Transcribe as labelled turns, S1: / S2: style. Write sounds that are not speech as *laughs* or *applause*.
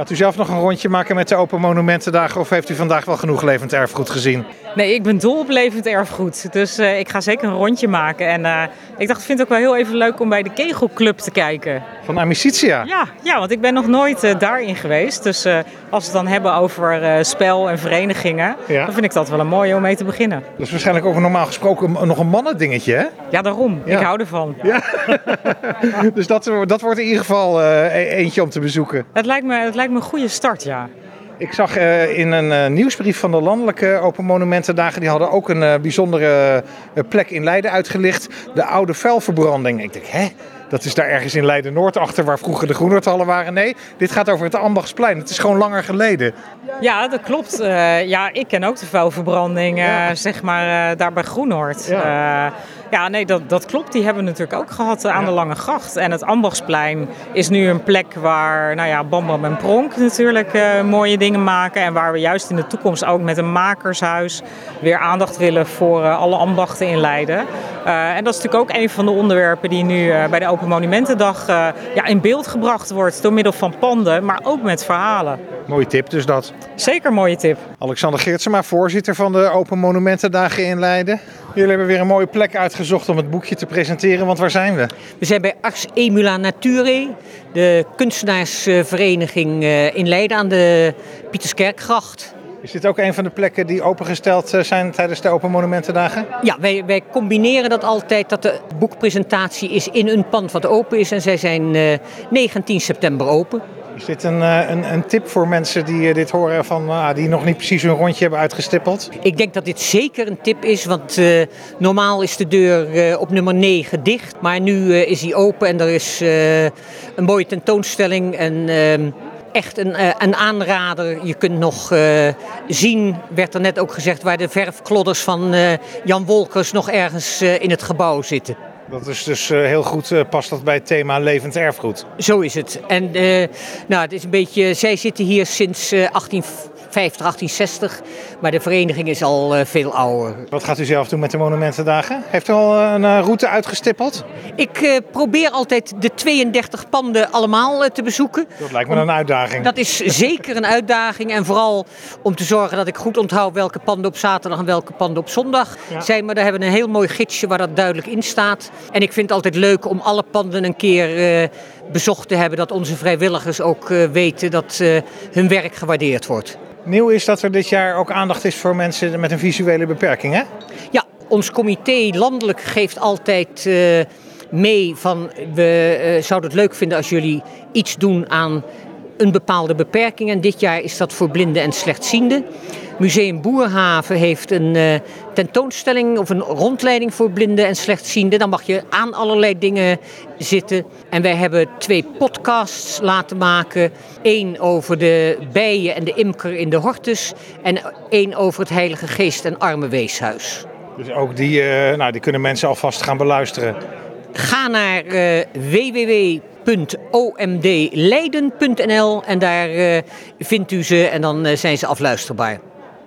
S1: Gaat u zelf nog een rondje maken met de Open Monumentendagen of heeft u vandaag wel genoeg levend erfgoed gezien?
S2: Nee, ik ben dol op levend erfgoed. Dus uh, ik ga zeker een rondje maken. En uh, ik dacht, ik vind het ook wel heel even leuk om bij de Kegelclub te kijken.
S1: Van Amicitia?
S2: Ja, ja want ik ben nog nooit uh, daarin geweest. Dus als we het dan hebben over spel en verenigingen, ja. dan vind ik dat wel een mooie om mee te beginnen.
S1: Dat is waarschijnlijk ook normaal gesproken nog een mannendingetje, hè?
S2: Ja, daarom. Ja. Ik hou ervan. Ja. *laughs*
S1: dus dat, dat wordt in ieder geval eentje om te bezoeken.
S2: Het lijkt me, het lijkt me een goede start, ja.
S1: Ik zag uh, in een uh, nieuwsbrief van de Landelijke Open Monumentendagen, die hadden ook een uh, bijzondere plek in Leiden uitgelicht. De oude vuilverbranding. Ik denk, hè? Dat is daar ergens in Leiden-Noord achter waar vroeger de Groenertallen waren. Nee, dit gaat over het Ambachtsplein. Het is gewoon langer geleden.
S2: Ja, dat klopt. ja, ik ken ook de vuilverbranding, ja. zeg maar, daar bij Groenoord. Ja. Ja, nee, dat, dat klopt. Die hebben we natuurlijk ook gehad aan de Lange Gracht. En het Ambachtsplein is nu een plek waar nou ja, Bam Bam en Pronk natuurlijk uh, mooie dingen maken. En waar we juist in de toekomst ook met een makershuis weer aandacht willen voor uh, alle ambachten in Leiden. Uh, en dat is natuurlijk ook een van de onderwerpen die nu bij de Open Monumentendag ja, in beeld gebracht wordt. Door middel van panden, maar ook met verhalen.
S1: Mooie tip dus dat.
S2: Zeker mooie tip.
S1: Alexander Geertsema, voorzitter van de Open Monumentendagen in Leiden. Jullie hebben weer een mooie plek uitgezocht om het boekje te presenteren, want waar zijn we?
S3: We zijn bij Ars Emula Nature, de kunstenaarsvereniging eh, in Leiden aan de Pieterskerkgracht.
S1: Is dit ook een van de plekken die opengesteld eh, zijn tijdens de Open Monumentendagen?
S3: Ja, wij, wij combineren dat altijd dat de boekpresentatie is in een pand wat open is. En zij zijn 19 eh, september open.
S1: Is dit een, eh, een, een tip voor mensen die eh, dit horen van uh, die nog niet precies hun rondje hebben uitgestippeld?
S3: Ik denk dat dit zeker een tip is, want uh, normaal is de deur op nummer 9 dicht. Maar nu is die open en er is een mooie tentoonstelling. En, echt een, een aanrader. Je kunt nog zien, werd er net ook gezegd, waar de verfklodders van Jan Wolkers nog ergens in het gebouw zitten.
S1: Dat is dus uh, heel goed, uh, past dat bij het thema levend erfgoed.
S3: Zo is het. En uh, nou, het is een beetje, zij zitten hier sinds 18 50, 1860. Maar de vereniging is al uh, veel ouder.
S1: Wat gaat u zelf doen met de Monumentendagen? Heeft u al een uh, route uitgestippeld?
S3: Ik uh, probeer altijd de 32 panden allemaal te bezoeken.
S1: Dat lijkt me om, een uitdaging.
S3: Dat is zeker een uitdaging. En vooral om te zorgen dat ik goed onthoud welke panden op zaterdag en welke panden op zondag ja. zijn. Maar daar hebben we een heel mooi gidsje waar dat duidelijk in staat. En ik vind het altijd leuk om alle panden een keer bezocht te hebben. Dat onze vrijwilligers ook weten dat hun werk gewaardeerd wordt.
S1: Nieuw is dat er dit jaar ook aandacht is voor mensen met een visuele beperking, hè?
S3: Ja, ons comité landelijk geeft altijd uh, mee van... we uh, zouden het leuk vinden als jullie iets doen aan een bepaalde beperking. En dit jaar is dat voor blinden en slechtzienden. Museum Boerhaven heeft een uh, tentoonstelling of een rondleiding voor blinden en slechtzienden. Dan mag je aan allerlei dingen zitten. En wij hebben twee podcasts laten maken. Eén over de bijen en de imker in de hortus. En één over het Heilige Geest en Armenweeshuis.
S1: Dus ook die, uh, nou, die kunnen mensen alvast gaan beluisteren.
S3: Ga naar uh, www.omdleiden.nl en daar uh, vindt u ze en dan zijn ze afluisterbaar.